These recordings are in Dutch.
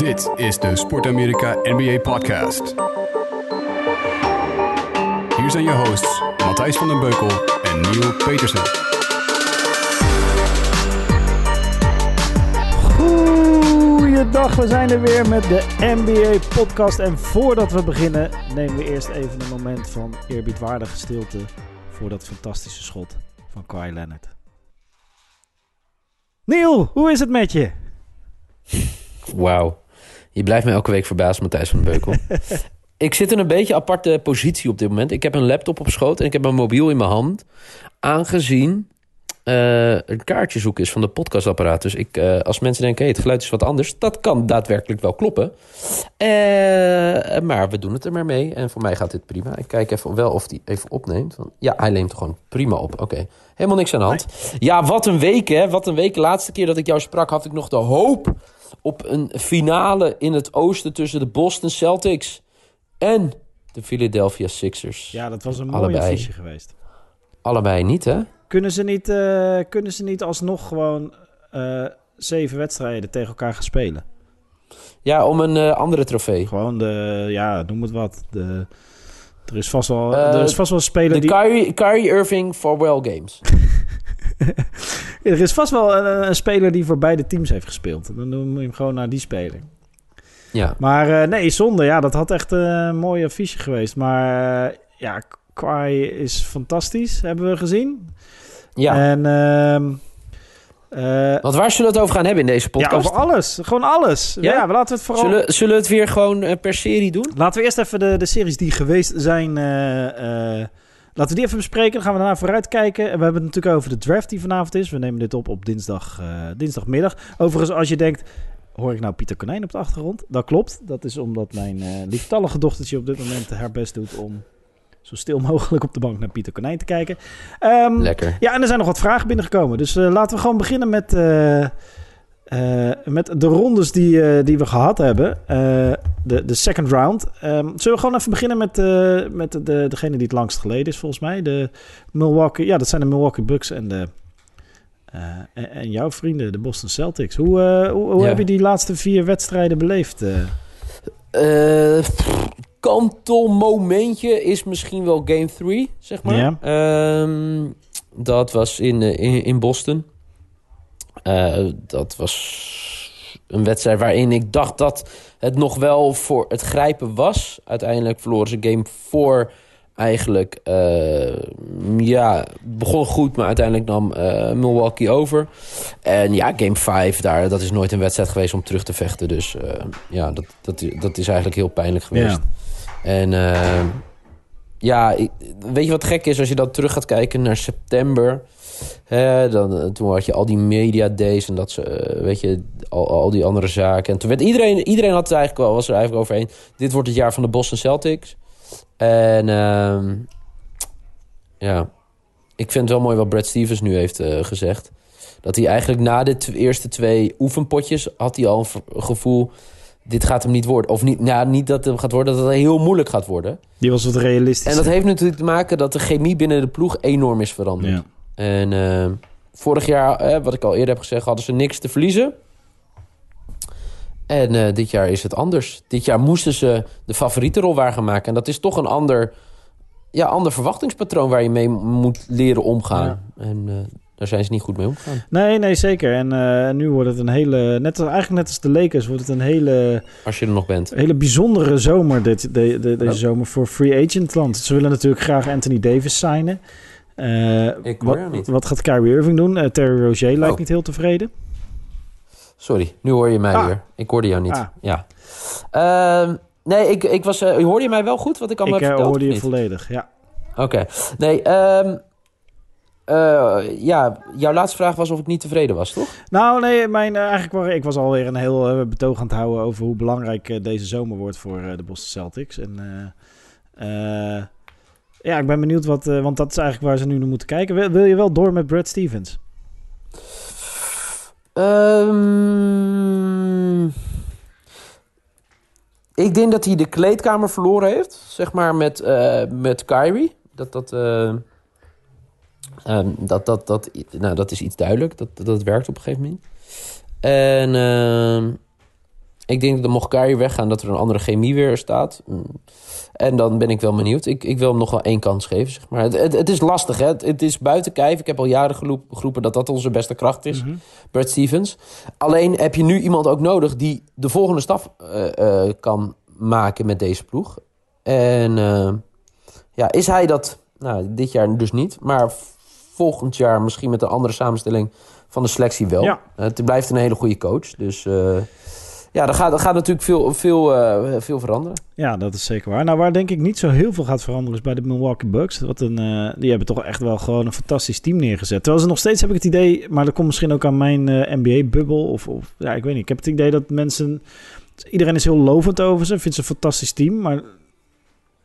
Dit is de Sport Amerika NBA Podcast. Hier zijn je hosts Matthijs van den Beukel en Neil Petersen. Goeiedag, we zijn er weer met de NBA Podcast. En voordat we beginnen, nemen we eerst even een moment van eerbiedwaardige stilte voor dat fantastische schot van Kawhi Leonard. Neil, hoe is het met je? Wauw. Je blijft me elke week verbazen, Matthijs van den Beukel. ik zit in een beetje aparte positie op dit moment. Ik heb een laptop op schoot en ik heb mijn mobiel in mijn hand. Aangezien uh, een kaartje zoeken is van de podcastapparaat. Dus ik, uh, als mensen denken, hey, het geluid is wat anders... dat kan daadwerkelijk wel kloppen. Uh, maar we doen het er maar mee. En voor mij gaat dit prima. Ik kijk even wel of hij even opneemt. Ja, hij neemt gewoon prima op. Oké, helemaal niks aan de hand. Ja, wat een week, hè. Wat een week. Laatste keer dat ik jou sprak had ik nog de hoop... op een finale in het oosten tussen de Boston Celtics... en de Philadelphia Sixers. Ja, dat was een mooie Allebei. geweest. Allebei niet, hè? Kunnen ze niet, uh, kunnen ze niet alsnog gewoon uh, zeven wedstrijden tegen elkaar gaan spelen? Ja, om een uh, andere trofee. Gewoon de, ja, noem het wat. De, er is vast wel, er is vast wel een speler de die... Kyrie, Kyrie Irving for well games. er is vast wel een, een, speler die voor beide teams heeft gespeeld. Dan noem je hem gewoon naar die speler. Ja. Maar nee, zonde. Ja, dat had echt een mooie affiche geweest. Maar ja, Kawhi is fantastisch, hebben we gezien. Ja. En... Uh, uh, Want waar zullen we het over gaan hebben in deze podcast? Ja, over alles. Gewoon alles. Ja, ja we laten het vooral... Zullen, zullen we het weer gewoon per serie doen? Laten we eerst even de, de series die geweest zijn... Uh, laten we die even bespreken. Dan gaan we daarna vooruit kijken. En we hebben het natuurlijk over de draft die vanavond is. We nemen dit op op dinsdag, dinsdagmiddag. Overigens, als je denkt... Hoor ik nou Pieter Konijn op de achtergrond? Dat klopt. Dat is omdat mijn lieftallige dochtertje op dit moment haar best doet om zo stil mogelijk op de bank naar Pieter Konijn te kijken. Um, Lekker. Ja, en er zijn nog wat vragen binnengekomen. Dus uh, laten we gewoon beginnen met, uh, uh, met de rondes die, die we gehad hebben. de, de second round. Um, zullen we gewoon even beginnen met, met de, degene die het langst geleden is, volgens mij. De Milwaukee, ja, dat zijn de Milwaukee Bucks en de... En, en, jouw vrienden, de Boston Celtics. Hoe, hoe, hoe ja. heb je die laatste vier wedstrijden beleefd? kantelmomentje is misschien wel game 3, zeg maar. Ja. Um, dat was in, eh, in, in Boston. Uh, dat was een wedstrijd waarin ik dacht dat het nog wel voor het grijpen was. Uiteindelijk verloren ze game 4 eigenlijk. Uh, ja, begon goed, maar uiteindelijk nam uh, Milwaukee over. En ja, game 5, daar, dat is nooit een wedstrijd geweest om terug te vechten. Dus ja, dat, dat, dat is eigenlijk heel pijnlijk geweest. Ja. En ja, weet je wat gek is als je dan terug gaat kijken naar september? Dan, eh, toen had je al die media days en dat ze, uh, weet je, al, al die andere zaken. En toen werd iedereen, iedereen had het eigenlijk wel, was er eigenlijk overheen. Dit wordt het jaar van de Boston Celtics. En uh, ja, ik vind het wel mooi wat Brad Stevens nu heeft uh, gezegd. Dat hij eigenlijk na de eerste twee oefenpotjes had hij al een gevoel dit gaat hem niet worden. Of niet, nou, niet dat het gaat worden, dat het heel moeilijk gaat worden. Die was wat realistisch. En dat heeft natuurlijk te maken dat de chemie binnen de ploeg enorm is veranderd. Ja. En uh, vorig jaar, uh, wat ik al eerder heb gezegd, hadden ze niks te verliezen. En uh, dit jaar is het anders. Dit jaar moesten ze de favoriete rol waar gaan maken. En dat is toch een ander, ja, ander verwachtingspatroon waar je mee moet leren omgaan. Ja. En daar zijn ze niet goed mee omgegaan. Nee, nee, zeker. En uh, nu wordt het een hele, net als, eigenlijk net als de Lakers, wordt het een hele... Als je er nog bent. hele bijzondere zomer, dit, de, de, deze zomer voor free agent land. Ze willen natuurlijk graag Anthony Davis signen. Uh, Ik hoor wat, niet. Wat gaat Kyrie Irving doen? Uh, Terry Rozier lijkt oh. niet heel tevreden. Sorry, nu hoor je mij ah. weer. Ik hoorde jou niet. Ah. Ja. Uh, nee, ik, ik was, hoorde je mij wel goed wat ik allemaal ik, heb verteld? Ik hoorde je volledig, ja. Oké. Okay. Nee, um, uh, ja, jouw laatste vraag was of ik niet tevreden was, toch? Nou, nee, mijn, uh, eigenlijk was ik was alweer een heel uh, betoog aan het houden over hoe belangrijk deze zomer wordt voor de Boston Celtics. En ja, ik ben benieuwd wat, want dat is eigenlijk waar ze nu naar moeten kijken. Wil, wil je wel door met Brad Stevens? Um, ik denk dat hij de kleedkamer verloren heeft, zeg maar, met, met Kyrie. Dat dat Um, dat, dat, dat, nou, dat is iets duidelijk. Dat, dat werkt op een gegeven moment. En uh, Ik denk dat de Mochkari weggaan, dat er een andere chemie weer staat. Mm. En dan ben ik wel benieuwd. Ik, ik wil hem nog wel één kans geven, zeg maar. Het, het, het is lastig, hè. Het, het is buiten kijf. Ik heb al jaren geroep- geroepen dat dat onze beste kracht is. Bert Stevens. Alleen heb je nu iemand ook nodig die de volgende stap eh, eh, kan maken met deze ploeg. En eh, ja, is hij dat... Nou, dit jaar dus niet. Maar volgend jaar misschien met een andere samenstelling van de selectie wel. Ja. Het blijft een hele goede coach. Dus eh, ja, er gaat, er gaat natuurlijk veel, veel, eh, veel veranderen. Ja, dat is zeker waar. Nou, waar denk ik niet zo heel veel gaat veranderen is bij de Milwaukee Bucks. Wat een, eh, die hebben toch echt wel gewoon een fantastisch team neergezet. Terwijl ze nog steeds, heb ik het idee, maar dat komt misschien ook aan mijn eh, NBA-bubbel. Of, of ja, ik weet niet. Ik heb het idee dat mensen, iedereen is heel lovend over ze. Vindt ze een fantastisch team. Maar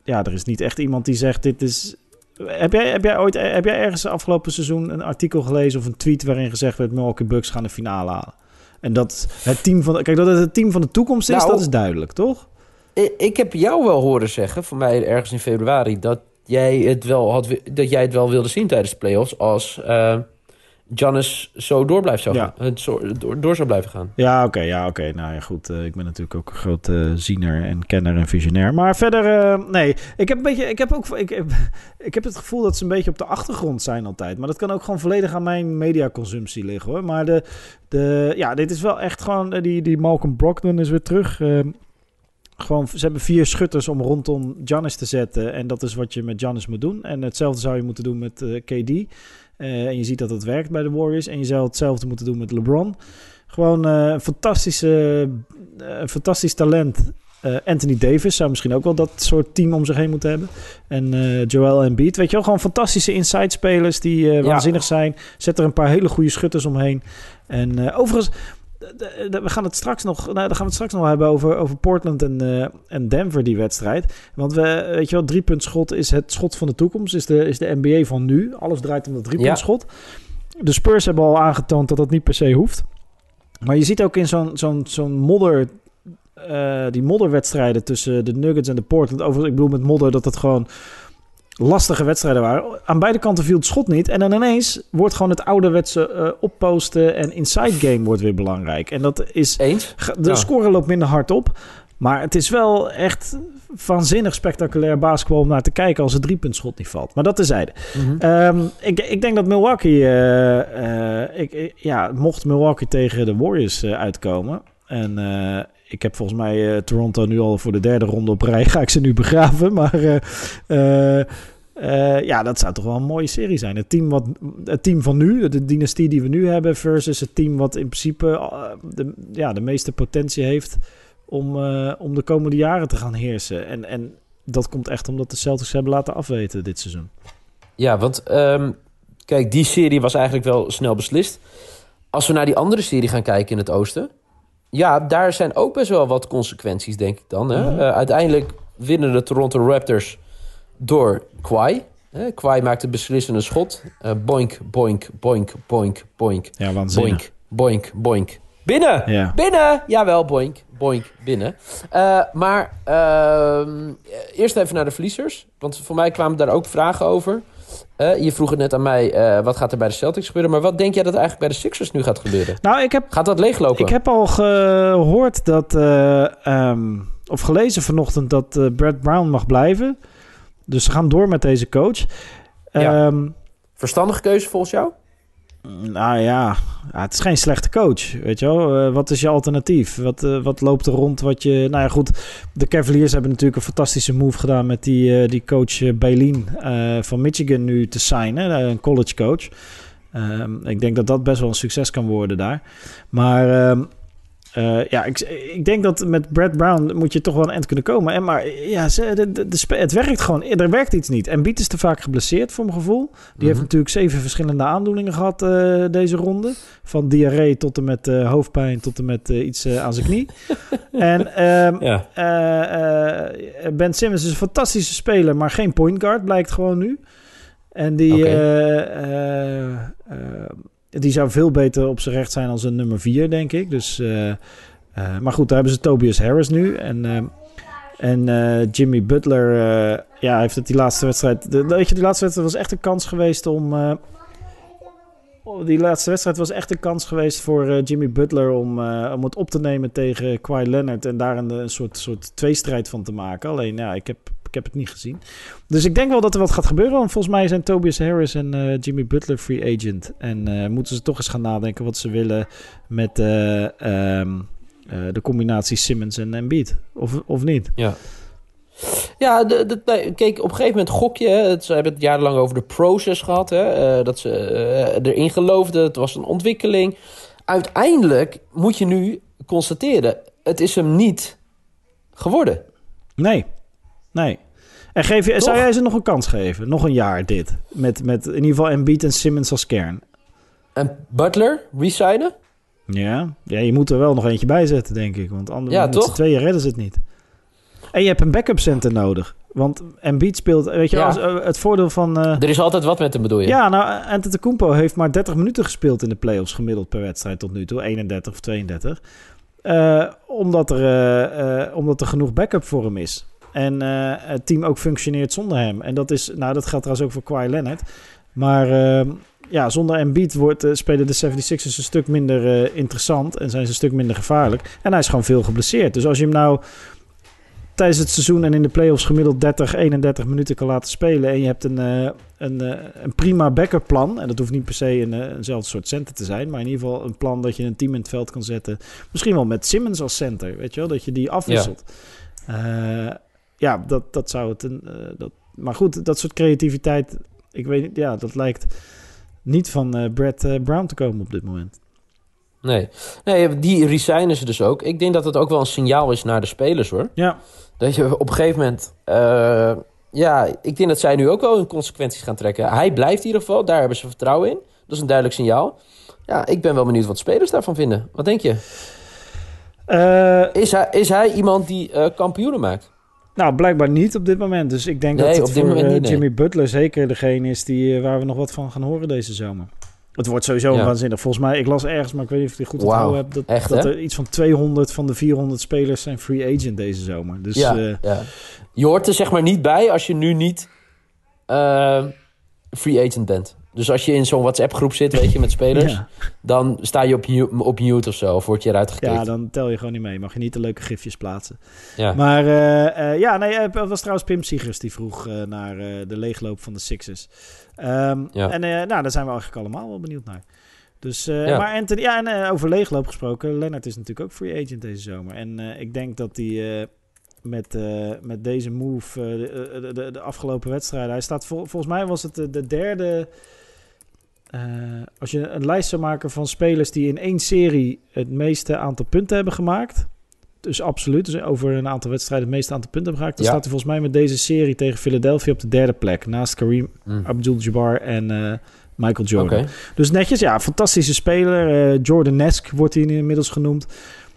ja, er is niet echt iemand die zegt, dit is... Heb jij, heb jij ooit heb jij ergens afgelopen seizoen een artikel gelezen of een tweet waarin gezegd werd Milwaukee Bucks gaan de finale halen? En dat het team van, kijk, dat het het team van de toekomst is, Nou, dat is duidelijk, toch? Ik, ik heb jou wel horen zeggen, voor mij ergens in februari, dat jij het wel, had, dat jij het wel wilde zien tijdens de playoffs als eh Giannis zo door, blijft zou Ja. gaan, het zo, door, door zou blijven gaan. Ja, oké, ja, oké. Nou ja, goed. eh, ik ben natuurlijk ook een groot eh, ziener en kenner en visionair. Maar verder, eh, nee. Ik heb een beetje, ik heb ook, ik heb, ik heb het gevoel dat ze een beetje op de achtergrond zijn altijd. Maar dat kan ook gewoon volledig aan mijn mediaconsumptie liggen, hoor. Maar de, de, ja, dit is wel echt gewoon, die, die Malcolm Brogdon is weer terug. eh, gewoon, ze hebben vier schutters om rondom Giannis te zetten. En dat is wat je met Giannis moet doen. En hetzelfde zou je moeten doen met KD. Eh, en je ziet dat het werkt bij de Warriors. En je zou hetzelfde moeten doen met LeBron. Gewoon eh, een fantastische, eh, fantastisch talent. Anthony Davis zou misschien ook wel dat soort team om zich heen moeten hebben. En Joel Embiid. Weet je wel, gewoon fantastische inside spelers die Ja. waanzinnig zijn. Zet er een paar hele goede schutters omheen. En overigens, we gaan het straks nog, nou, dan gaan we het straks nog hebben over, over Portland en, eh, en Denver, die wedstrijd. Want we, weet je wel, driepuntschot is het schot van de toekomst, is de, is de NBA van nu. Alles draait om dat driepuntschot. De Spurs hebben al aangetoond dat dat niet per se hoeft. Maar je ziet ook in zo'n zo'n zo'n modder, eh, die modderwedstrijden tussen de Nuggets en de Portland. Overigens, ik bedoel met modder dat het gewoon lastige wedstrijden waren. Aan beide kanten viel het schot niet. En dan ineens wordt gewoon het ouderwetse eh opposten en inside game wordt weer belangrijk. En dat is... Eens? De Ja. score loopt minder hard op. Maar het is wel echt waanzinnig spectaculair basketbal om naar te kijken als het driepuntschot niet valt. Maar dat tezijde. Ehm, ik, ik denk dat Milwaukee... eh, eh, ik, ik- ja, mocht Milwaukee tegen de Warriors eh, uitkomen... En eh, ik heb volgens mij eh, Toronto nu al voor de derde ronde op rij. Ga ik ze nu begraven. Maar eh, eh, ja, dat zou toch wel een mooie serie zijn. Het team, wat, het team van nu, de dynastie die we nu hebben... versus het team wat in principe de, ja, de meeste potentie heeft... Om, om de komende jaren te gaan heersen. En, en dat komt echt omdat de Celtics hebben laten afweten dit seizoen. Ja, want ehm, kijk, die serie was eigenlijk wel snel beslist. Als we naar die andere serie gaan kijken in het oosten... Ja, daar zijn ook best wel wat consequenties, denk ik dan. Hè? Mhm. Eh, uiteindelijk winnen de Toronto Raptors door Kawhi. Hè? Kawhi maakt een beslissende schot. Eh, boink, boink, boink, boink, boink. Ja, waanzinnig. Boink, boink, boink. Binnen! Ja. Binnen! Jawel, boink, boink, binnen. Eh, maar ehm, eerst even naar de verliezers. Want voor mij kwamen daar ook vragen over. Eh, je vroeg het net aan mij, eh, wat gaat er bij de Celtics gebeuren? Maar wat denk jij dat er eigenlijk bij de Sixers nu gaat gebeuren? Nou, ik heb Gaat dat leeglopen? Ik heb al gehoord dat, eh, ehm, of gelezen vanochtend dat Brad Brown mag blijven. Dus ze gaan door met deze coach. Ja. Ehm, Verstandige keuze volgens jou? Nou ja, ja, het is geen slechte coach. Weet je wel, Eh, wat is je alternatief? Wat, eh, wat loopt er rond? Wat je, nou ja, goed. De Cavaliers hebben natuurlijk een fantastische move gedaan met die, eh, die coach uh, eh, van Michigan nu te signen, een college coach. Ehm, ik denk dat dat best wel een succes kan worden daar. Maar eh, ja, ik, ik denk dat met Brad Brown moet je toch wel een eind kunnen komen. En maar ja, ze, de, de, de spe- het werkt gewoon. Er werkt iets niet. En Beat is te vaak geblesseerd voor mijn gevoel. Die heeft Mhm. natuurlijk zeven verschillende aandoeningen gehad eh, deze ronde. Van diarree tot en met eh, hoofdpijn tot en met iets aan zijn knie. en ehm, Ja. eh, eh, Ben Simmons is een fantastische speler, maar geen point guard, blijkt gewoon nu. En die. Die zou veel beter op zijn recht zijn als een nummer 4, denk ik. Dus, eh, eh, maar goed, daar hebben ze Tobias Harris nu. En, eh, en Jimmy Butler, ja, heeft het die laatste wedstrijd... Weet je, die laatste wedstrijd was echt een kans geweest om... eh, die laatste wedstrijd was echt een kans geweest voor eh, Jimmy Butler om, eh, om het op te nemen tegen Kawhi Leonard en daar een, een soort, soort tweestrijd van te maken. Alleen ja, ik heb, ik heb het niet gezien. Dus ik denk wel dat er wat gaat gebeuren. Want volgens mij zijn Tobias Harris en eh, Jimmy Butler free agent. En moeten ze toch eens gaan nadenken wat ze willen met eh, ehm, eh, de combinatie Simmons en Embiid. Of, of niet? Ja. Ja, de, de, nee, kijk, op een gegeven moment gok je. het- Ze hebben het jarenlang over de process gehad. Hè, eh, dat ze eh, erin geloofden. Het was een ontwikkeling. Uiteindelijk moet je nu constateren... het is hem niet geworden. Nee. Nee. En geef je, Toch? zou jij ze nog een kans geven? Nog een jaar dit. Met, met in ieder geval Embiid en Simmons als kern. En Butler, resignen? Ja. ja, je moet er wel nog eentje bij zetten, denk ik. Want anders Ja, met z'n tweeën redden ze het niet. En je hebt een backup center nodig. Want Embiid speelt... Weet je, Ja. als, eh, het voordeel van... eh, Er is altijd wat met hem, bedoel je? ja, nou, Antetokounmpo heeft maar 30 minuten gespeeld in de playoffs gemiddeld per wedstrijd tot nu toe. 31 of 32. Eh, omdat, er, omdat er genoeg backup voor hem is. En het team ook functioneert zonder hem. En dat is, nou, dat geldt trouwens ook voor Kawhi Leonard. Maar eh, ja, zonder Embiid wordt, spelen de 76ers een stuk minder interessant en zijn ze een stuk minder gevaarlijk. En hij is gewoon veel geblesseerd. Dus als je hem nou tijdens het seizoen en in de playoffs gemiddeld 30, 31 minuten kan laten spelen. En je hebt een, eh, een, eh, een prima backup plan. En dat hoeft niet per se een, eh, eenzelfde soort center te zijn. Maar in ieder geval een plan dat je een team in het veld kan zetten. Misschien wel met Simmons als center. Weet je wel, dat je die afwisselt. Ja, ja dat, dat zou het. Een, dat, maar goed, dat soort creativiteit. Ik weet niet, ja, dat lijkt niet van Brad Brown te komen op dit moment. Nee. nee, die resignen ze dus ook. Ik denk dat het ook wel een signaal is naar de spelers, hoor. Ja, Dat je op een gegeven moment... eh, ja, ik denk dat zij nu ook wel hun consequenties gaan trekken. Hij blijft in ieder geval, daar hebben ze vertrouwen in. Dat is een duidelijk signaal. Ja, ik ben wel benieuwd wat spelers daarvan vinden. Wat denk je? Eh, Is hij, is hij iemand die eh, kampioenen maakt? Nou, blijkbaar niet op dit moment. Dus ik denk Nee, dat het op dit voor moment niet, nee. Jimmy Butler zeker degene is die, waar we nog wat van gaan horen deze zomer. Het wordt sowieso Ja. waanzinnig. Volgens mij, ik las ergens, maar ik weet niet of ik het goed onthouden heb... dat, echt, dat er iets van 200 van de 400 spelers zijn free agent deze zomer. Dus ja, eh, ja. Je hoort er zeg maar niet bij als je nu niet eh, free agent bent. Dus als je in zo'n WhatsApp-groep zit, weet je, met spelers... ja. dan sta je op, op mute of zo, of word je eruit gekikt. ja, dan tel je gewoon niet mee. Mag je niet de leuke gifjes plaatsen. Ja. Maar eh, eh, ja, nee, eh, het was trouwens Pim Siegers die vroeg naar de leegloop van de Sixers. Ehm, Ja. En nou, daar zijn we eigenlijk allemaal wel benieuwd naar. Dus, Ja. Maar Anthony, ja, en over leegloop gesproken, Leonard is natuurlijk ook free agent deze zomer. En ik denk dat hij met, met deze move, de, de, de, de afgelopen wedstrijden, hij staat vol- volgens mij was het de, de derde. Eh, als je een lijst zou maken van spelers die in één serie het meeste aantal punten hebben gemaakt. Dus absoluut, dus over een aantal wedstrijden het meeste aantal punten hebben gemaakt. Dan Ja. staat hij volgens mij met deze serie tegen Philadelphia op de derde plek. Naast Kareem Mm. Abdul-Jabbar en eh, Michael Jordan. Dus netjes, ja, fantastische speler. eh Jordan-esque wordt hij inmiddels genoemd.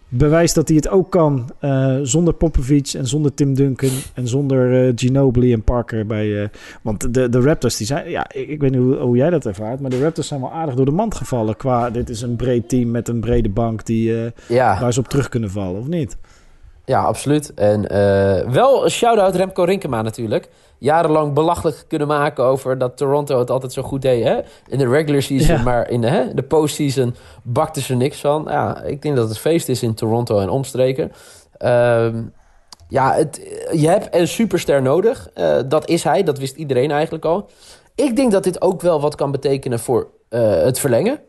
Bewijst dat hij het ook kan eh, zonder Popovic en zonder Tim Duncan en zonder eh, Ginobili en Parker. Bij, eh, want de, de Raptors, die zijn, ja, ik, ik weet niet hoe, hoe jij dat ervaart, maar de Raptors zijn wel aardig door de mand gevallen. Qua, dit is een breed team met een brede bank die, Ja, waar ze op terug kunnen vallen, of niet? Ja, absoluut. En eh, wel een shout-out Remco Rinkema natuurlijk. Jarenlang belachelijk kunnen maken over dat Toronto het altijd zo goed deed. Hè? In de regular season, Ja. maar in de, hè, de postseason bakten ze niks van. Ja, ik denk dat het feest is in Toronto en omstreken. Ehm, ja, het, je hebt een superster nodig. Eh, dat is hij, dat wist iedereen eigenlijk al. Ik denk dat dit ook wel wat kan betekenen voor eh, het verlengen.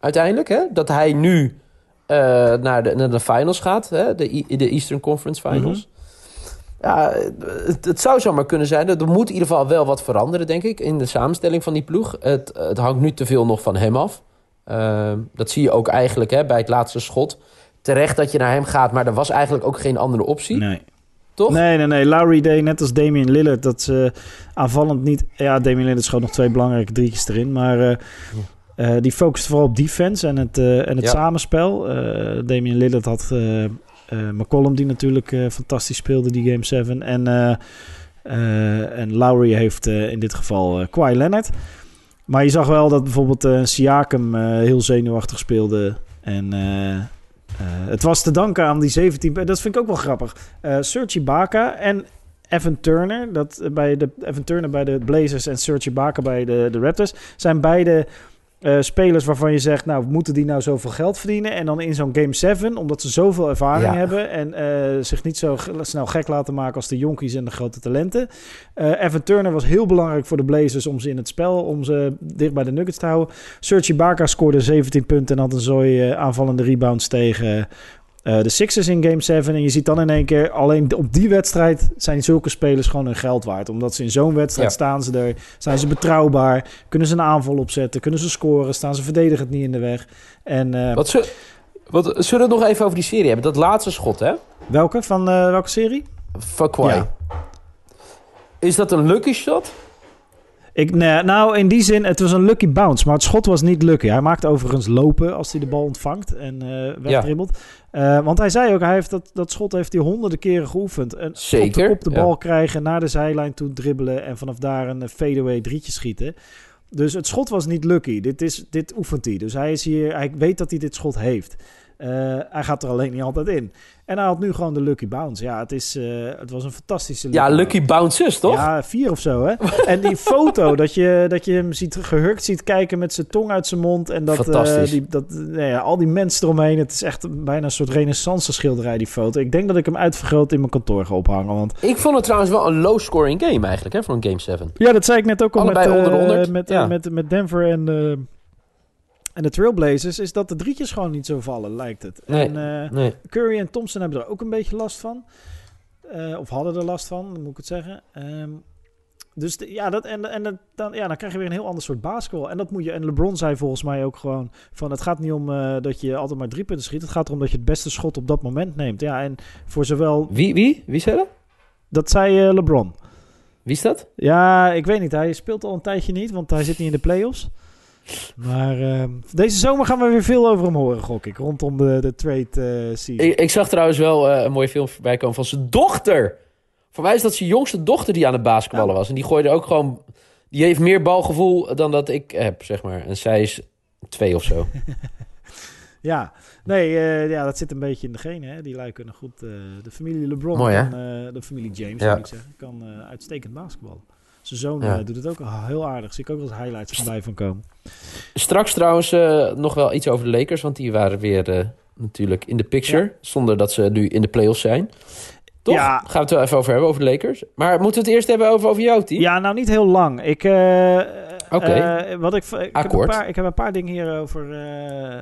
Uiteindelijk, hè? Dat hij nu eh, naar, de, naar de finals gaat. Hè? De, de Eastern Conference Finals. Ja, het, het zou zomaar kunnen zijn. Er moet in ieder geval wel wat veranderen, denk ik, in de samenstelling van die ploeg. Het, het hangt nu te veel nog van hem af. Ehm, dat zie je ook eigenlijk hè, bij het laatste schot. Terecht dat je naar hem gaat, maar er was eigenlijk ook geen andere optie. Nee. Toch? Nee, nee, nee. Lowry deed net als Damian Lillard dat ze aanvallend niet... Ja, Damian Lillard schoot nog twee belangrijke drietjes erin, maar... eh, eh, die focuste vooral op defense en het, eh, en het Ja. samenspel. Eh Damian Lillard had McCollum, die natuurlijk fantastisch speelde, die Game 7. En, en Lowry heeft in dit geval eh Kawhi Leonard. Maar je zag wel dat bijvoorbeeld Siakam heel zenuwachtig speelde. En het was te danken aan die 17... Dat vind ik ook wel grappig. Eh Serge Ibaka en Evan Turner, dat, bij de, Evan Turner bij de Blazers en Serge Ibaka bij de, de Raptors... zijn beide Eh, spelers waarvan je zegt, nou, moeten die nou zoveel geld verdienen? En dan in zo'n Game 7, omdat ze zoveel ervaring Ja. hebben... en eh, zich niet zo snel gek laten maken als de jonkies en de grote talenten. Eh, Evan Turner was heel belangrijk voor de Blazers om ze in het spel... om ze dicht bij de Nuggets te houden. Serge Ibaka scoorde 17 punten en had een zooi aanvallende rebounds tegen... eh, de Sixers in Game 7. En je ziet dan in één keer, alleen op die wedstrijd zijn zulke spelers gewoon hun geld waard. Omdat ze in zo'n wedstrijd Ja. staan ze er, zijn ze betrouwbaar, kunnen ze een aanval opzetten, kunnen ze scoren, staan ze verdedigend niet in de weg. En eh, Wat, zul- wat, zullen we het nog even over die serie hebben? Dat laatste schot, hè? welke van eh, welke serie? Van Kawhi. Ja. Is dat een lucky shot? Ik, nee, nou, in die zin, het was een lucky bounce, maar het schot was niet lucky. Hij maakt overigens lopen als hij de bal ontvangt en eh wegdribbelt. Eh, want hij zei ook, hij heeft dat, dat schot heeft hij honderden keren geoefend. En Zeker, Op de, ja. bal krijgen, naar de zijlijn toe dribbelen en vanaf daar een eh, fadeaway drietje schieten. Dus het schot was niet lucky. Dit, is, dit oefent hij. Dus hij, is hier, hij weet dat hij dit schot heeft. Eh, hij gaat er alleen niet altijd in. En hij had nu gewoon de lucky bounce. Ja, het, is, eh, het was een fantastische Ja, lucky bounces, toch? ja, vier of zo, hè? En die foto, dat je, dat je hem ziet gehurkt ziet kijken met zijn tong uit zijn mond. En dat, eh, die, dat nee, ja, al die mensen eromheen. Het is echt bijna een soort renaissance schilderij, die foto. Ik denk dat ik hem uitvergroot in mijn kantoor ga ophangen. Want Ik vond het trouwens wel een low-scoring game eigenlijk, hè, voor een Game 7. ja, dat zei ik net ook al Allebei met, onder de 100, met, ja. met, met Denver en, en de Trailblazers. Is dat de drietjes gewoon niet zo vallen, lijkt het. Nee. En eh, Nee. Curry en Thompson hebben er ook een beetje last van. Eh, of hadden er last van, moet ik het zeggen. Ehm, dus de- ja, dat, en, en dat- dan, ja, dan krijg je weer een heel ander soort basketbal. En dat moet je. En LeBron zei volgens mij ook gewoon: van het gaat niet om eh, dat je altijd maar drie punten schiet. Het gaat erom dat je het beste schot op dat moment neemt. Ja, en voor zowel. Wie, wie? Wie zei dat? Dat zei LeBron. Wie is dat? Ja, ik weet niet. Hij speelt al een tijdje niet, want hij zit niet in de playoffs. Maar ehm, deze zomer gaan we weer veel over hem horen, gok ik. Rondom de, de trade eh season. Ik, ik zag trouwens wel eh, een mooie film voorbij komen van zijn dochter. Voor mij is dat zijn jongste dochter die aan het basketballen was. En die gooide ook gewoon... Die heeft meer balgevoel dan dat ik heb, zeg maar. En zij is twee of zo. Ja, nee, eh, ja, dat zit een beetje in de genen. Hè? Die lui kunnen goed. de familie LeBron, Mooi, eh, de familie James, Ja. moet ik zeggen, kan uitstekend basketballen. Zijn zoon Ja. eh, doet het ook heel aardig. Zie ik ook wel eens highlights voorbij van komen. Straks trouwens eh, nog wel iets over de Lakers. Want die waren weer eh, natuurlijk in de picture. Zonder dat ze nu in de playoffs zijn. Toch? Ja. Gaan we het wel even over hebben, over de Lakers. Maar moeten we het eerst hebben over, over jouw team? Ja, nou niet heel lang. Ik, Oké. wat ik, ik, heb een Akkoord. paar, ik heb een paar dingen hierover eh,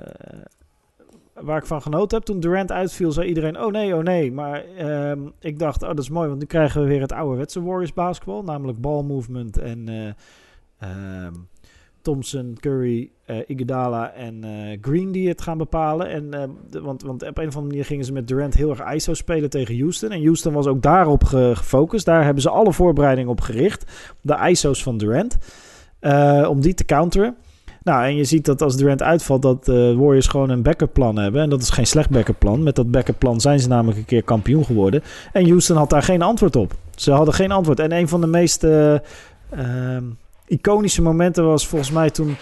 waar ik van genoten heb. Toen Durant uitviel, zei iedereen, oh nee, oh nee. Maar ehm, ik dacht, oh dat is mooi, want nu krijgen we weer het ouderwetse Warriors basketbal. Namelijk ball movement en ehm, Thompson, Curry, eh Iguodala en eh, Green die het gaan bepalen. En, eh, de- want, want op een of andere manier gingen ze met Durant heel erg ISO spelen tegen Houston. En Houston was ook daarop ge- gefocust. Daar hebben ze alle voorbereidingen op gericht. De ISO's van Durant. om die te counteren. Nou, en je ziet dat als Durant uitvalt, dat de Warriors gewoon een backup plan hebben. En dat is geen slecht backup plan. Met dat backup plan zijn ze namelijk een keer kampioen geworden. En Houston had daar geen antwoord op. Ze hadden geen antwoord. En een van de meest eh, ehm, iconische momenten was volgens mij toen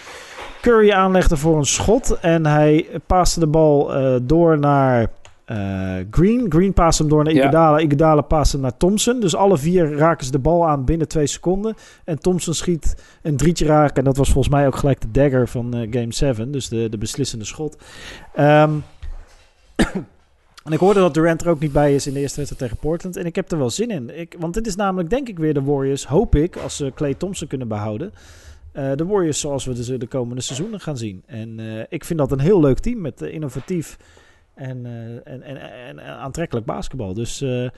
Curry aanlegde voor een schot. En hij paaste de bal eh, door naar eh, Green. Green paaste hem door naar Ja. Iguodala. Iguodala paaste hem naar Thompson. Dus alle vier raken ze de bal aan binnen twee seconden. En Thompson schiet een drietje raken. En dat was volgens mij ook gelijk de dagger van eh, Game 7. Dus de, de beslissende schot. Ehm, en ik hoorde dat Durant er ook niet bij is in de eerste wedstrijd tegen Portland. En ik heb er wel zin in. Ik, want dit is namelijk denk ik weer de Warriors, hoop ik, als ze Clay Thompson kunnen behouden. Eh, de Warriors zoals we de, de komende seizoenen gaan zien. En ik vind dat een heel leuk team met innovatief en, eh, en, en, en, aantrekkelijk basketbal. Dus eh,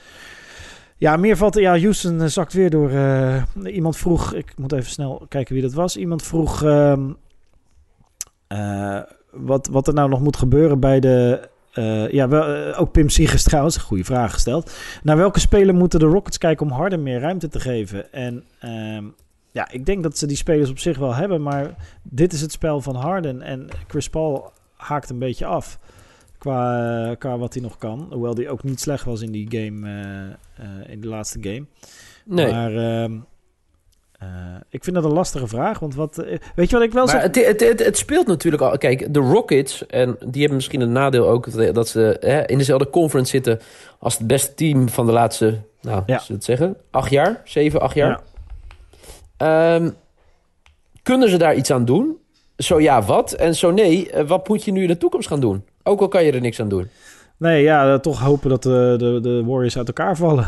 ja, meer valt... Ja, Houston eh, zakt weer door... iemand vroeg... Ik moet even snel kijken wie dat was. Iemand vroeg... ehm, eh, wat, wat er nou nog moet gebeuren bij de... ja, wel, ook Pim Siegers trouwens, een goede vraag gesteld. Naar welke speler moeten de Rockets kijken om Harden meer ruimte te geven? En ehm, ja, ik denk dat ze die spelers op zich wel hebben, maar dit is het spel van Harden. En Chris Paul haakt een beetje af qua, qua wat hij nog kan. Hoewel hij ook niet slecht was in die game, eh, eh, in de laatste game. Nee. Maar ehm, eh, ik vind dat een lastige vraag, want wat... weet je wat ik wel zeg? het, het, het, het speelt natuurlijk al. Kijk, de Rockets, en die hebben misschien een nadeel ook dat ze hè, in dezelfde conference zitten als het beste team van de laatste, nou, Ja. het zeggen, acht jaar, zeven, acht jaar. Ja. Ehm, kunnen ze daar iets aan doen? zo ja, wat? En zo nee, wat moet je nu in de toekomst gaan doen? Ook al kan je er niks aan doen. Nee, ja, toch hopen dat de, de, de Warriors uit elkaar vallen.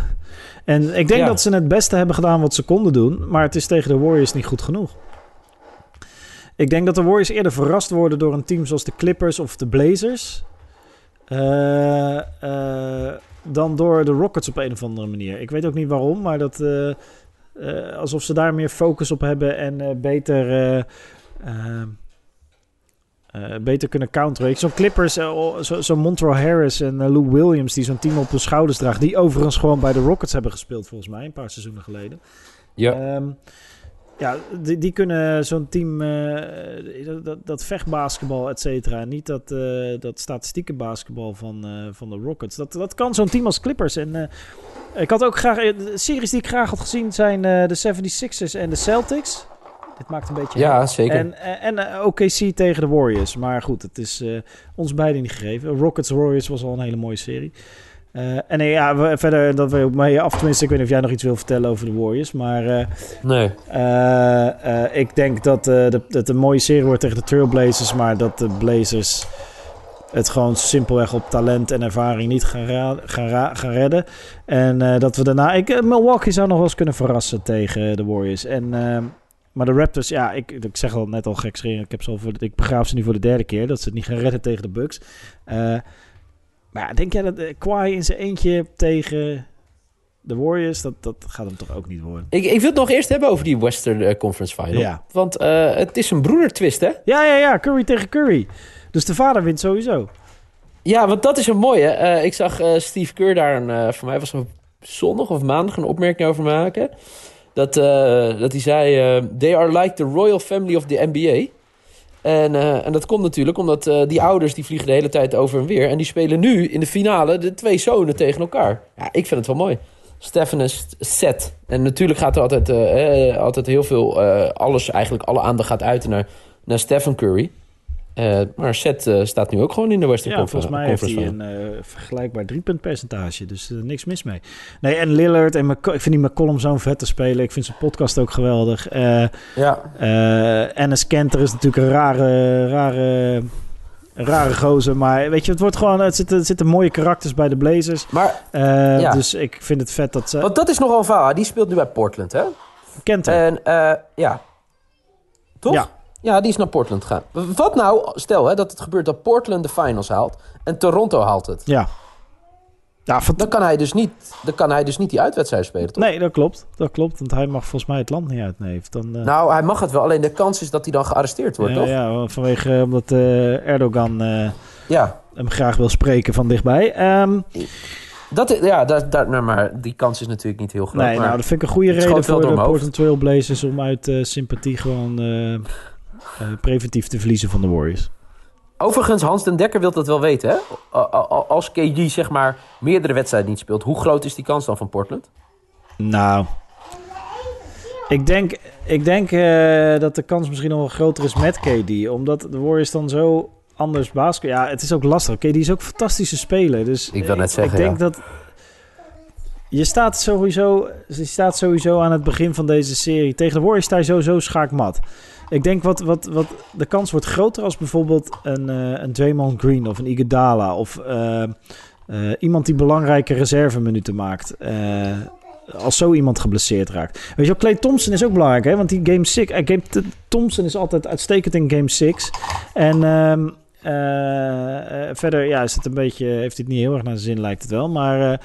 En ik denk Ja. dat ze het beste hebben gedaan wat ze konden doen. Maar het is tegen de Warriors niet goed genoeg. Ik denk dat de Warriors eerder verrast worden door een team zoals de Clippers of de Blazers. eh, eh, dan door de Rockets op een of andere manier. Ik weet ook niet waarom, maar dat. eh, eh, alsof ze daar meer focus op hebben en eh, beter. Eh, beter kunnen counteren. Ik- Zo'n Clippers, eh, oh, zo- zo'n Montrell Harris en eh, Lou Williams... die zo'n team op hun schouders draagt... die overigens gewoon bij de Rockets hebben gespeeld volgens mij... een paar seizoenen geleden. Ja. Ehm, ja, die, die kunnen zo'n team... dat, dat, dat vechtbasketbal, et cetera... niet dat, dat statistieke basketbal van, van de Rockets. Dat, dat kan zo'n team als Clippers. En ik had ook graag... De series die ik graag had gezien zijn de 76ers en de Celtics... Dit maakt een beetje... Ja, zeker. En, en, en eh, OKC tegen de Warriors. Maar goed, het is eh, ons beiden niet gegeven. Rockets Warriors was al een hele mooie serie. Eh, en eh, ja, we- verder dat we op mee af. Tenminste, ik weet niet of jij nog iets wil vertellen over de Warriors. Maar eh, nee. eh, eh, ik denk dat, eh, de, het een mooie serie wordt tegen de Trailblazers. Maar dat de Blazers het gewoon simpelweg op talent en ervaring niet gaan, gaan, gaan redden. En eh, dat we daarna... Ik, eh, Milwaukee zou nog wel eens kunnen verrassen tegen de Warriors. En, eh, maar de Raptors, ja, ik, ik zeg al net al gek. Ik, heb ze al voor, ik begraaf ze nu voor de derde keer. Dat ze het niet gaan redden tegen de Bucks. Eh, maar denk jij dat uh, in zijn eentje tegen de Warriors... Dat, dat gaat hem toch ook niet worden? Ik, ik wil het nog eerst hebben over die Western eh, Conference Final. Ja. Want het is een broedertwist, hè? Ja, ja, ja. Curry tegen Curry. Dus de vader wint sowieso. Ja, want dat is een mooie. Ik zag Steve Kerr daar, een, voor mij was het zondag of maandag, een opmerking over maken. Dat, eh, dat hij zei, eh, they are like the royal family of the NBA. En, eh, en dat komt natuurlijk omdat die ouders die vliegen de hele tijd over en weer. En die spelen nu in de finale de twee zonen tegen elkaar. Ja, ik vind het wel mooi. Stefan en Seth. En natuurlijk gaat er altijd, altijd heel veel, alles eigenlijk, alle aandacht gaat uit naar, naar Stephen Curry. Eh, maar Seth eh, staat nu ook gewoon in de Western Ja, Confer- volgens mij heeft Conference hij een eh, vergelijkbaar driepuntpercentage. Dus niks mis mee. Nee, en Lillard en McC- ik vind die McCollum zo'n vette speler. Ik vind zijn podcast ook geweldig. Ja, Enes Kanter is natuurlijk een rare, rare, rare gozer. Maar weet je, het wordt gewoon... Het zitten, zitten mooie karakters bij de Blazers. maar Ja. Dus ik vind het vet dat ze... want dat is nogal een verhaal. Die speelt nu bij Portland, hè? Kanter. En ja, toch? Ja. Ja, die is naar Portland gegaan. Wat nou, stel hè, dat het gebeurt dat Portland de finals haalt en Toronto haalt het. ja. Ja, Dan kan hij dus niet, dan kan hij dus niet die uitwedstrijd spelen, toch? Nee, dat klopt. Dat klopt, want hij mag volgens mij het land niet uit. Nee, dan, eh, Nou, hij mag het wel. Alleen de kans is dat hij dan gearresteerd wordt, ja, toch? ja, vanwege omdat eh, Erdogan eh, Ja. hem graag wil spreken van dichtbij. Ehm, Dat, is- ja, daar, daar, nou, maar die kans is natuurlijk niet heel groot. nee, maar nou, dat vind ik een goede reden voor de Portland Trail Blazers om uit eh, sympathie gewoon eh, eh, preventief te verliezen van de Warriors. Overigens, Hans den Dekker wil dat wel weten, hè? Als KG, zeg maar, meerdere wedstrijden niet speelt, hoe groot is die kans dan van Portland? Nou, ik denk, ik denk eh, dat de kans misschien nog wel groter is met KD. Omdat de Warriors dan zo anders basket... Ja, het is ook lastig. KD is ook een fantastische speler. Dus Ik wil net zeggen, Ik denk ja. dat... Je staat, sowieso, je staat sowieso aan het begin van deze serie. Tegen de Warriors sta je sowieso schaakmat. Ik denk wat, wat, wat de kans wordt groter als bijvoorbeeld een, eh een Draymond Green of een Iguodala of eh, eh, iemand die belangrijke reserveminuten maakt. Als zo iemand geblesseerd raakt. Weet je wel, Clay Thompson is ook belangrijk, hè? Want die game 6... eh, game t- Thompson is altijd uitstekend in game 6. En ehm, eh, eh, verder ja, is het een beetje, heeft hij het niet heel erg naar zijn zin, lijkt het wel. Maar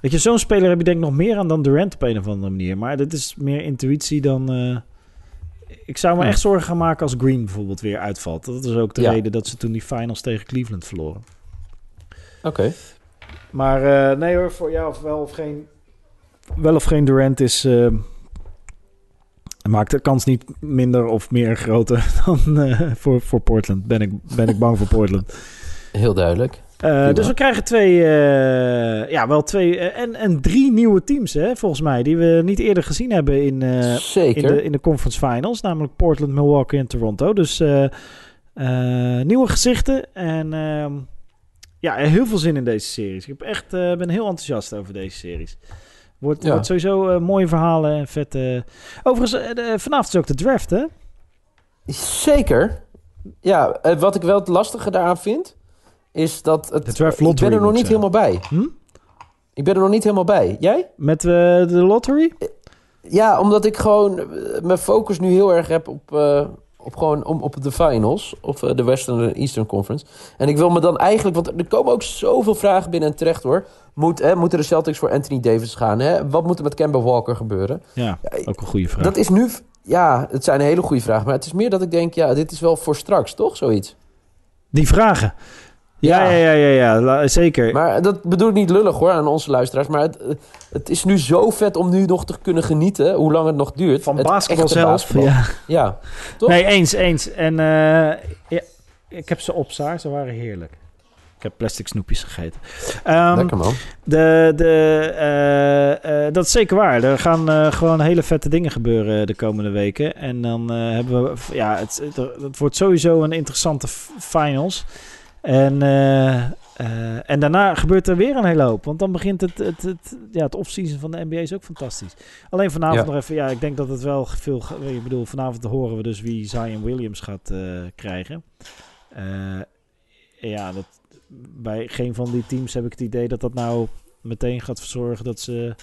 weet je, zo'n speler heb je denk ik nog meer aan dan Durant op een of andere manier. Maar dit is meer intuïtie dan... eh, ik zou me echt zorgen gaan maken als Green bijvoorbeeld weer uitvalt. Dat is ook de Ja. reden dat ze toen die finals tegen Cleveland verloren. Oké. Maar eh, nee hoor, voor jou of wel of geen, wel of geen Durant is, eh, maakt de kans niet minder of meer groter dan voor, voor Portland. Ben ik, ben ik bang voor Portland. Heel duidelijk. Dus we krijgen twee, ja wel twee eh, en, en drie nieuwe teams hè, volgens mij. Die we niet eerder gezien hebben in, eh, Zeker. in, de, in de conference finals. Namelijk Portland, Milwaukee en Toronto. Dus eh, eh, nieuwe gezichten en ehm, ja, heel veel zin in deze series. Ik heb echt, eh, ben heel enthousiast over deze series. Wordt, Ja. wordt sowieso eh, mooie verhalen en vette... Overigens, eh, de- vanavond is ook de draft, hè? Zeker. Ja, eh, wat ik wel het lastige daaraan vind, is dat het. De draft ik lottery, ben er nog niet ik helemaal bij. Hm? Ik ben er nog niet helemaal bij. Jij? Met eh, de lottery? Ja, omdat ik gewoon eh, mijn focus nu heel erg heb op, eh, op, gewoon, om, op de finals. Of de Western en Eastern Conference. En ik wil me dan eigenlijk... Want er komen ook zoveel vragen binnen en terecht hoor. Moet, hè, moeten de Celtics voor Anthony Davis gaan? Hè? Wat moet er met Kemba Walker gebeuren? Ja, Ja, ook een goede vraag. Dat is nu... Ja, het zijn hele goede vragen. Maar het is meer dat ik denk... Ja, dit is wel voor straks, toch? Zoiets. Die vragen. Ja, ja, Ja. ja, ja, zeker. Maar dat bedoel ik niet lullig hoor aan onze luisteraars. Maar het, het is nu zo vet om nu nog te kunnen genieten. Hoe lang het nog duurt. Van Het basketbal zelf. basketbal. Ja. Ja, toch? Nee, eens, eens. En eh, ja, ik heb ze op, Saar. Ze waren heerlijk. Ik heb plastic snoepjes gegeten. Ehm, Lekker man. de, de, eh, eh, dat is zeker waar. Er gaan gewoon hele vette dingen gebeuren de komende weken. En dan hebben we... Ja, het, het, het wordt sowieso een interessante finals. En, eh, eh, en daarna gebeurt er weer een hele hoop. Want dan begint het... het, het ja, het offseason van de NBA is ook fantastisch. Alleen vanavond Ja. nog even... Ja, ik denk dat het wel veel... Ik bedoel, vanavond horen we dus wie Zion Williams gaat eh, krijgen. Ja, dat, bij geen van die teams heb ik het idee dat dat nou meteen gaat zorgen dat ze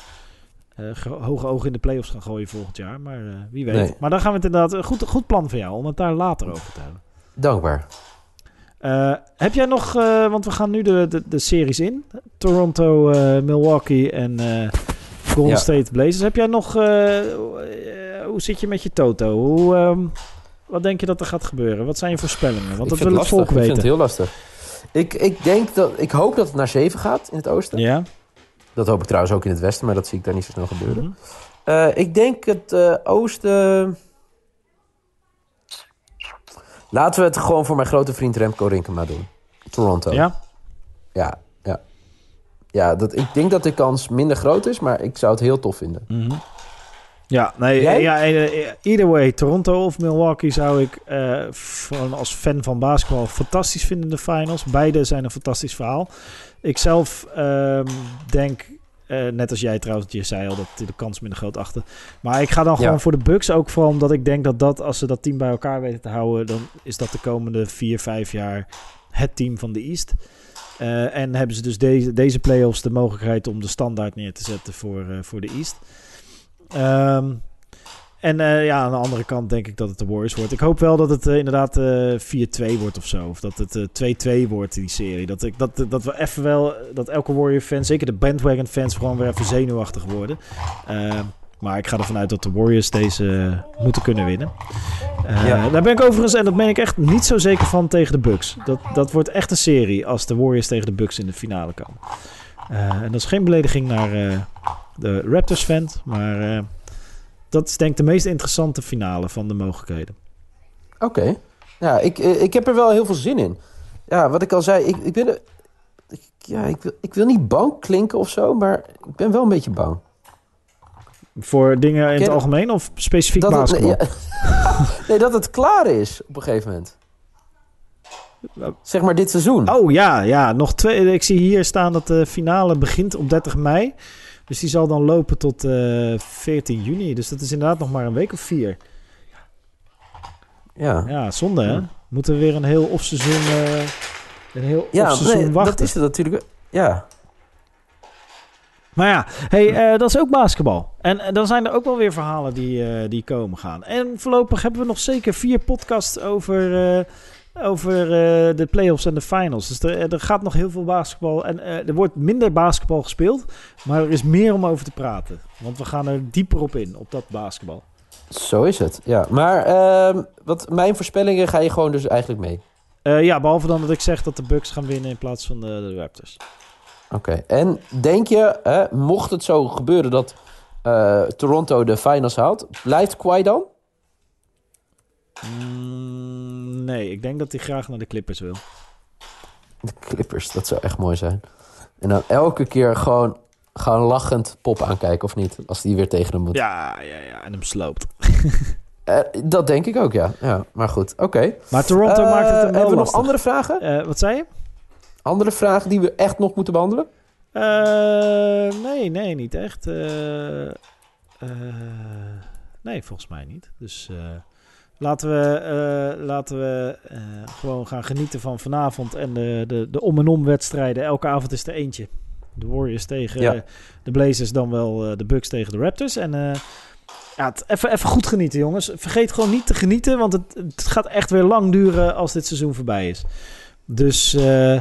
gro- hoge ogen in de playoffs gaan gooien volgend jaar. Maar wie weet. Nee. Maar dan gaan we het inderdaad een goed, goed plan van jou om het daar later over te hebben. Dankbaar. Eh, heb jij nog, eh, want we gaan nu de, de, de series in: Toronto, eh, Milwaukee en Golden Ja. State Blazers. Heb jij nog, hoe zit je met je Toto? Hoe, ehm, wat denk je dat er gaat gebeuren? Wat zijn je voorspellingen? Want dat wil het volk Ik vind weten. het heel lastig. Ik, ik, denk dat, ik hoop dat het naar 7 gaat in het oosten. Ja. Dat hoop ik trouwens ook in het westen, maar dat zie ik daar niet zo snel gebeuren. Mhm. Ik denk het oosten... Laten we het gewoon voor mijn grote vriend Remco Rinkema doen. Toronto. Ja. Ja, ja. Ja, dat, ik denk dat de kans minder groot is, maar ik zou het heel tof vinden. Mhm. Ja, nee, Jij? ja, eh, either way, Toronto of Milwaukee zou ik eh, als fan van basketbal fantastisch vinden in de finals. Beide zijn een fantastisch verhaal. Ik zelf ehm, denk, eh, net als jij trouwens, je zei al dat de kans minder groot achter. Maar ik ga dan Ja. gewoon voor de Bucks, ook vooral omdat ik denk dat, dat als ze dat team bij elkaar weten te houden, dan is dat de komende vier, vijf jaar het team van de East. Eh, en hebben ze dus deze, deze playoffs de mogelijkheid om de standaard neer te zetten voor, eh, voor de East. Ehm, en eh, ja, aan de andere kant denk ik dat het de Warriors wordt. Ik hoop wel dat het eh, inderdaad eh 4-2 wordt of zo. Of dat het eh 2-2 wordt, die serie. Dat, ik, dat, dat we even wel, dat elke Warrior-fan, zeker de bandwagon-fans, gewoon weer even zenuwachtig worden. Maar ik ga ervan uit dat de Warriors deze moeten kunnen winnen. Ja. Daar ben ik overigens, en dat ben ik echt niet zo zeker van tegen de Bucks. Dat, dat wordt echt een serie als de Warriors tegen de Bucks in de finale komen. En dat is geen belediging naar de Raptors-fan, maar dat is denk ik de meest interessante finale van de mogelijkheden. Oké. Ja, ik, eh, ik heb er wel heel veel zin in. Ja, wat ik al zei, ik, ik ben... er- Ik, ja, ik wil, ik wil niet bang klinken of zo, maar ik ben wel een beetje bang. Voor dingen in het algemeen of specifiek Dat het, ja. nee, dat het klaar is op een gegeven moment. Zeg maar dit seizoen. Oh ja, ja, nog twee. Ik zie hier staan dat de finale begint op 30 mei. Dus die zal dan lopen tot eh 14 juni. Dus dat is inderdaad nog maar een week of vier. Ja, Ja, zonde hè? Moeten we weer een heel off-seizoen, eh, een heel ja off-seizoen nee, wachten. dat is het natuurlijk. Ja, Maar ja, hey, eh, dat is ook basketbal. En eh, dan zijn er ook wel weer verhalen die, eh, die komen gaan. En voorlopig hebben we nog zeker vier podcasts over, eh, over eh, de playoffs en de finals. Dus er, er gaat nog heel veel basketbal. En eh, er wordt minder basketbal gespeeld. Maar er is meer om over te praten. Want we gaan er dieper op in, op dat basketbal. zo is het. Ja. Maar ehm, wat, mijn voorspellingen ga je gewoon dus eigenlijk mee. Eh, ja, behalve dan dat ik zeg dat de Bucks gaan winnen in plaats van de, de Raptors. Oké. En denk je, hè, mocht het zo gebeuren dat eh, Toronto de finals haalt, blijft Kawhi dan? Mm, nee, ik denk dat hij graag naar de Clippers wil. De Clippers, dat zou echt mooi zijn. En dan elke keer gewoon, gewoon lachend pop aankijken, of niet? Als die weer tegen hem moet. Ja, ja, ja. En hem sloopt. Eh, dat denk ik ook, ja. ja maar goed, oké. Maar Toronto Eh, maakt het Hebben we nog lastig. andere vragen? Eh, wat zei je? Andere vragen die we echt nog moeten behandelen? Eh, nee, nee, niet echt. Nee, volgens mij niet. Dus Laten we, eh, laten we eh, gewoon gaan genieten van vanavond en de, de, de om en om wedstrijden. Elke avond is er eentje. De Warriors tegen Ja. de Blazers, dan wel eh, de Bucks tegen de Raptors. En eh, ja, het- even, even goed genieten, jongens. Vergeet gewoon niet te genieten, want het, het gaat echt weer lang duren als dit seizoen voorbij is. Dus eh,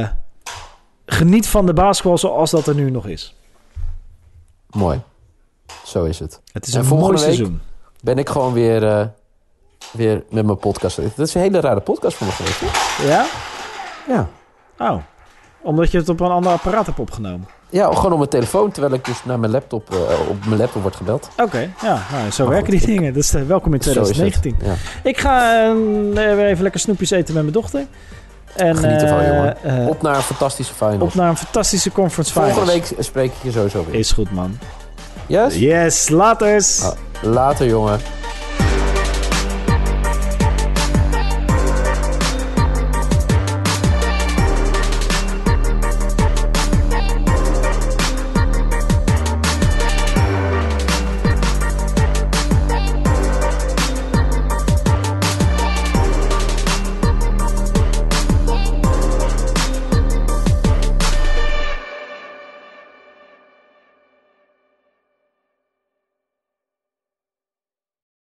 eh, geniet van de basketbal zoals dat er nu nog is. Mooi. Zo is het. Het is En een volgende mooi week? Ben ik gewoon weer, eh, weer met mijn podcast. Dat is een hele rare podcast voor me geweest. hè? Ja? Ja. Oh. Omdat je het op een ander apparaat hebt opgenomen. Ja, gewoon op mijn telefoon, terwijl ik dus naar mijn laptop, eh, op mijn laptop wordt gebeld. Oké, ja, nou, zo Maar werken goed, die dingen. Dus eh, welkom in Zo is het. 2019. Ja. Ik ga weer even lekker snoepjes eten met mijn dochter. En, Geniet ervan, jongen. Op naar een fantastische finals. op naar een fantastische conference finals. Volgende week spreek ik je sowieso weer. Is goed, man. Yes? Yes, laters. Ah, later, jongen.